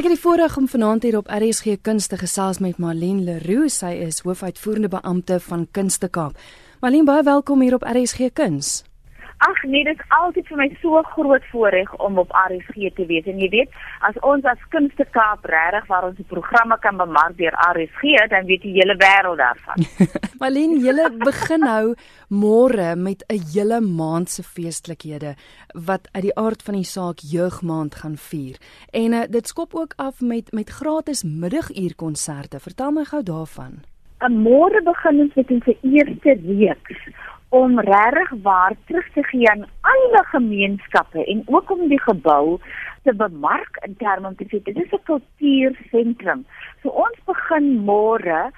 Ek het die voorreg om vanaand hier op RSG Kunste gesels met Marlene Leroux. Sy is hoofuitvoerende beampte van Kunste Kaap. Marlene, baie welkom hier op RSG Kuns. Ag nee, dit is altyd vir my so groot voorreg om op RSG te wees. En jy weet, as ons as Kunste Kaap regtig waar ons programme kan bemark deur RSG, dan weet die hele wêreld daarvan. Marlene, julle begin nou môre met 'n hele maand se feestelikhede wat uit die aard van die saak jeugmaand gaan vier. En uh, dit skop ook af met met gratis middaguurkonserte. Vertel my gou daarvan. Môre begin ons met ons eerste reeks om regtig waar terug te gee aan alle gemeenskappe en ook om die gebou te bemark in terme van dit is 'n kultuursentrum. So ons begin môre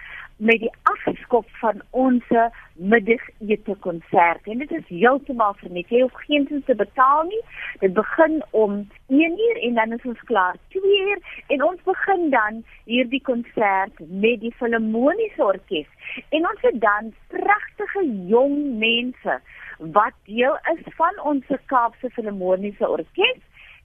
met die afskop van ons middagete konsert en dit is heeltemal vir net jy hoef geen sin te betaal nie. Dit begin om 1 uur en dan is ons klaar 2 uur. En ons begin dan hierdie konsert met die filharmoniese orkes. En ons het dan pragtige jong mense wat deel is van ons Kaapse filharmoniese orkes.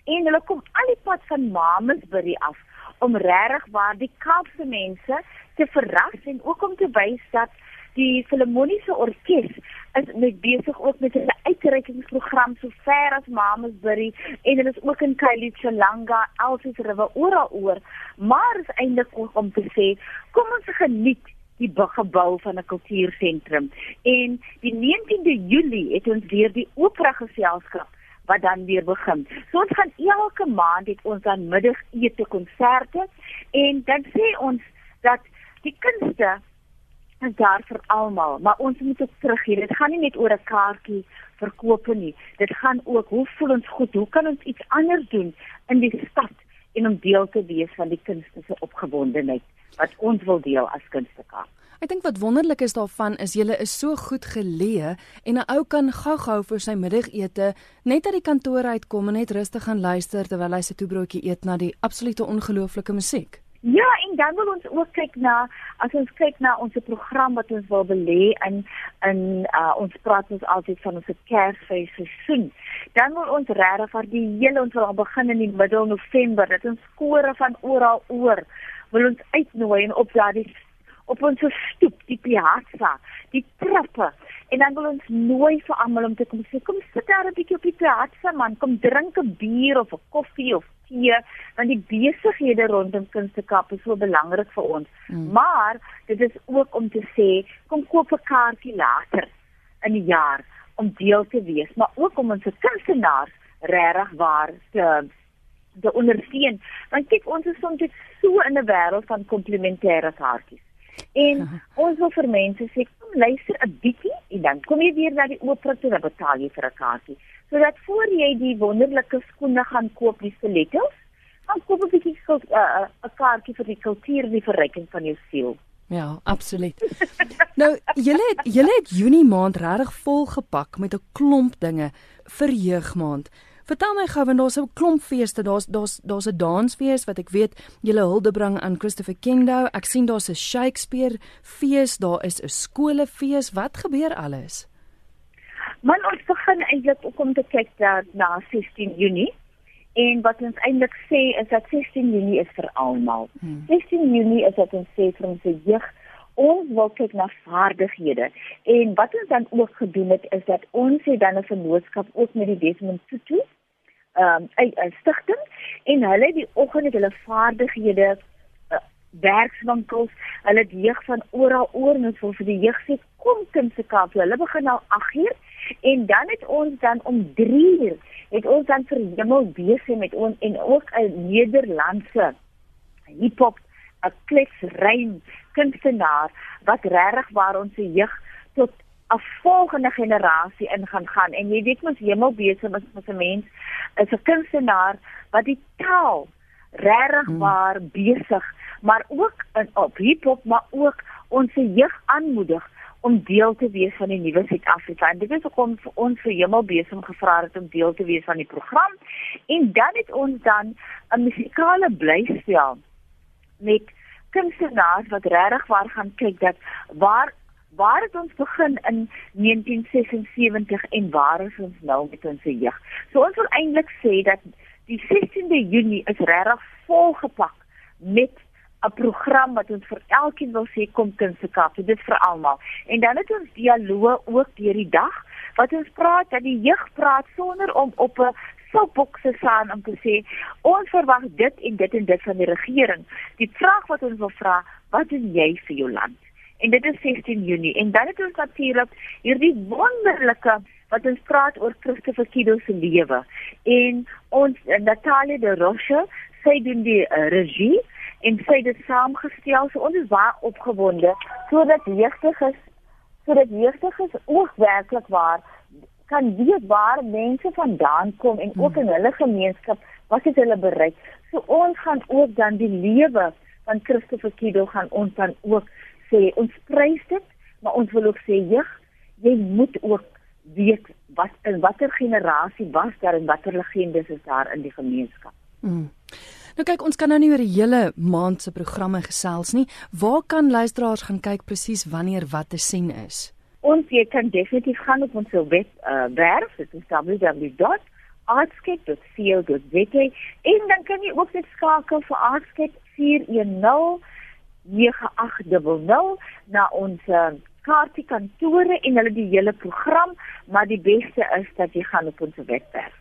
En hulle kom al die pad van Mamasbury af om regtig waar die Kaapse mense te verras en ook om te wys dat die filharmoniese orkes is met besig ook met 'n uitreikingsprogram so ver as Mamasbury en hulle is ook in Kailichilanga, Elsies River oral oor, maar is eintlik ook om te sê kom ons geniet die gebou van 'n kultuursentrum en die 19de Julie het ons weer die opera geselskap wat dan weer begin. So ons gaan elke maand het ons dan middagete konserte en dan sê ons dat die kunste is daar vir almal, maar ons moet dit teruggee. Dit gaan nie net oor 'n kaartjie verkoop nie. Dit gaan ook hoe voel ons goed? Hoe kan ons iets anders doen in die stad en om deel te wees van die kunste se opgewondenheid wat ons wil deel as kunstekaart? Ek dink wat wonderlik is daarvan is julle is so goed geleë en 'n ou kan gou-gou vir sy middagete net uit die kantoor uitkom en net rustig gaan luister terwyl hy sy toebroodjie eet na die absolute ongelooflike musiek. Ja, en dan wil ons ook kyk na as ons kyk na ons program wat ons wil belê in in uh, ons praat ons altyd van ons Kersfees seisoen. Dan wil ons regtig vir die hele ons wil begin in die middel November dat ons skore van oral oor wil ons uitnooi en op daardie op ons stoep, die piazza, die trappe. En dan wil ons nooi vir almal om te kom sê, kom sit daar 'n bietjie op die piazza man, kom drink 'n bier of 'n koffie of tee, want die besighede rondom Kunstekap is so belangrik vir ons. Mm. Maar dit is ook om te sê, kom koop 'n kaartjie later in die jaar om deel te wees, maar ook om ons kunstenaars regtig waar te te ondersteun. Want kyk, ons is soms so in 'n wêreld van komplementêre kaartjies. En ons wil vir mense sê kom luister 'n bietjie en dan kom jy weer na die opera toe en betaal jy vir 'n kaartjie. Sodat voor jy die wonderlike skoene gaan koop, die stilettos, gaan koop 'n bietjie 'n uh, uh, kaartjie vir die kultuur en die verryking van jou siel. Ja, absoluut. nou, julle het julle het Junie maand regtig vol gepak met 'n klomp dinge vir jeugmaand. Vertel my gou want daar's 'n klomp feeste, daar's daar's daar's 'n dansfees wat ek weet julle hulde bring aan Christopher Kendo. Ek sien daar's 'n Shakespeare fees, daar is 'n skolefees. Wat gebeur alles? Man ons begin eintlik ook om te kyk daar na 16 Junie. En wat ons eintlik sê is dat 16 Junie is vir almal. Hmm. 16 Junie is wat ons sê vir ons jeug ons wil kyk na vaardighede en wat ons dan ook gedoen het is dat ons het dan 'n vennootskap ook met die Desmond Tutu ehm um, 'n stigting en hulle die oggend het hulle vaardighede uh, werkswinkels, hulle die jeug van oral oor en ons wil vir die jeug sê kom kind se kaap. Hulle begin al 8uur en dan het ons dan om 3uur het ons dan vir hemel besig met ons en ook 'n Nederlandse hiphop 'n kletsrein kunstenaar wat regtig waar ons se jeug tot 'n volgende generasie in gaan gaan en jy weet mos hemel besig is met 'n mens is 'n kunstenaar wat die taal regtig hmm. waar besig maar ook in op hiphop maar ook ons jeug aanmoedig om deel te wees van die nuwe Suid-Afrika. En dit is hoekom vir ons vir Hemel besig gevra het om deel te wees van die program. En dan het ons dan 'n musikale blyspel met kunstenaars wat regtig waar gaan kyk dat waar waar het ons begin in 1976 en waar is ons nou met ons jeug. So ons wil eintlik sê dat die 16de Junie is regtig volgepak met 'n program wat ons vir elkeen wil sê kom kunste Kaap. So dit vir almal. En dan het ons dialoog ook deur die dag wat ons praat dat die jeug praat sonder om op 'n soapbokse staan om te sê ons verwag dit en dit en dit van die regering. Die vraag wat ons wil vra, wat doen jy vir jou land? En dit is 16 Junie en dan het ons natuurlik hierdie wonderlike wat ons praat oor Christopher Kido se lewe. En ons Natalia de Roche, sy doen die uh, regie en sy het dit saamgestel. So ons is baie opgewonde sodat jeugdiges sodat jeugdiges ook werklik waar kan weet waar mense vandaan kom en ook in hulle gemeenskap wat het hulle bereik. So ons gaan ook dan die lewe van Christopher Kido gaan ons dan ook sê ons prys dit, maar ons wil ook sê jeug, jy moet ook weet wat in watter generasie was daar en watter legendes is daar in die gemeenskap. Mm. Nou kyk, ons kan nou nie oor die hele maand se programme gesels nie. Waar kan luisteraars gaan kyk presies wanneer wat te sien is? Ons jy kan definitief gaan op ons web uh, werf, dit is www.artscape.co.za en dan kan jy ook net skakel vir Artscape 410 9800 na ons uh, kaartjiekantore en hulle die hele program, maar die beste is dat jy gaan op ons webwerf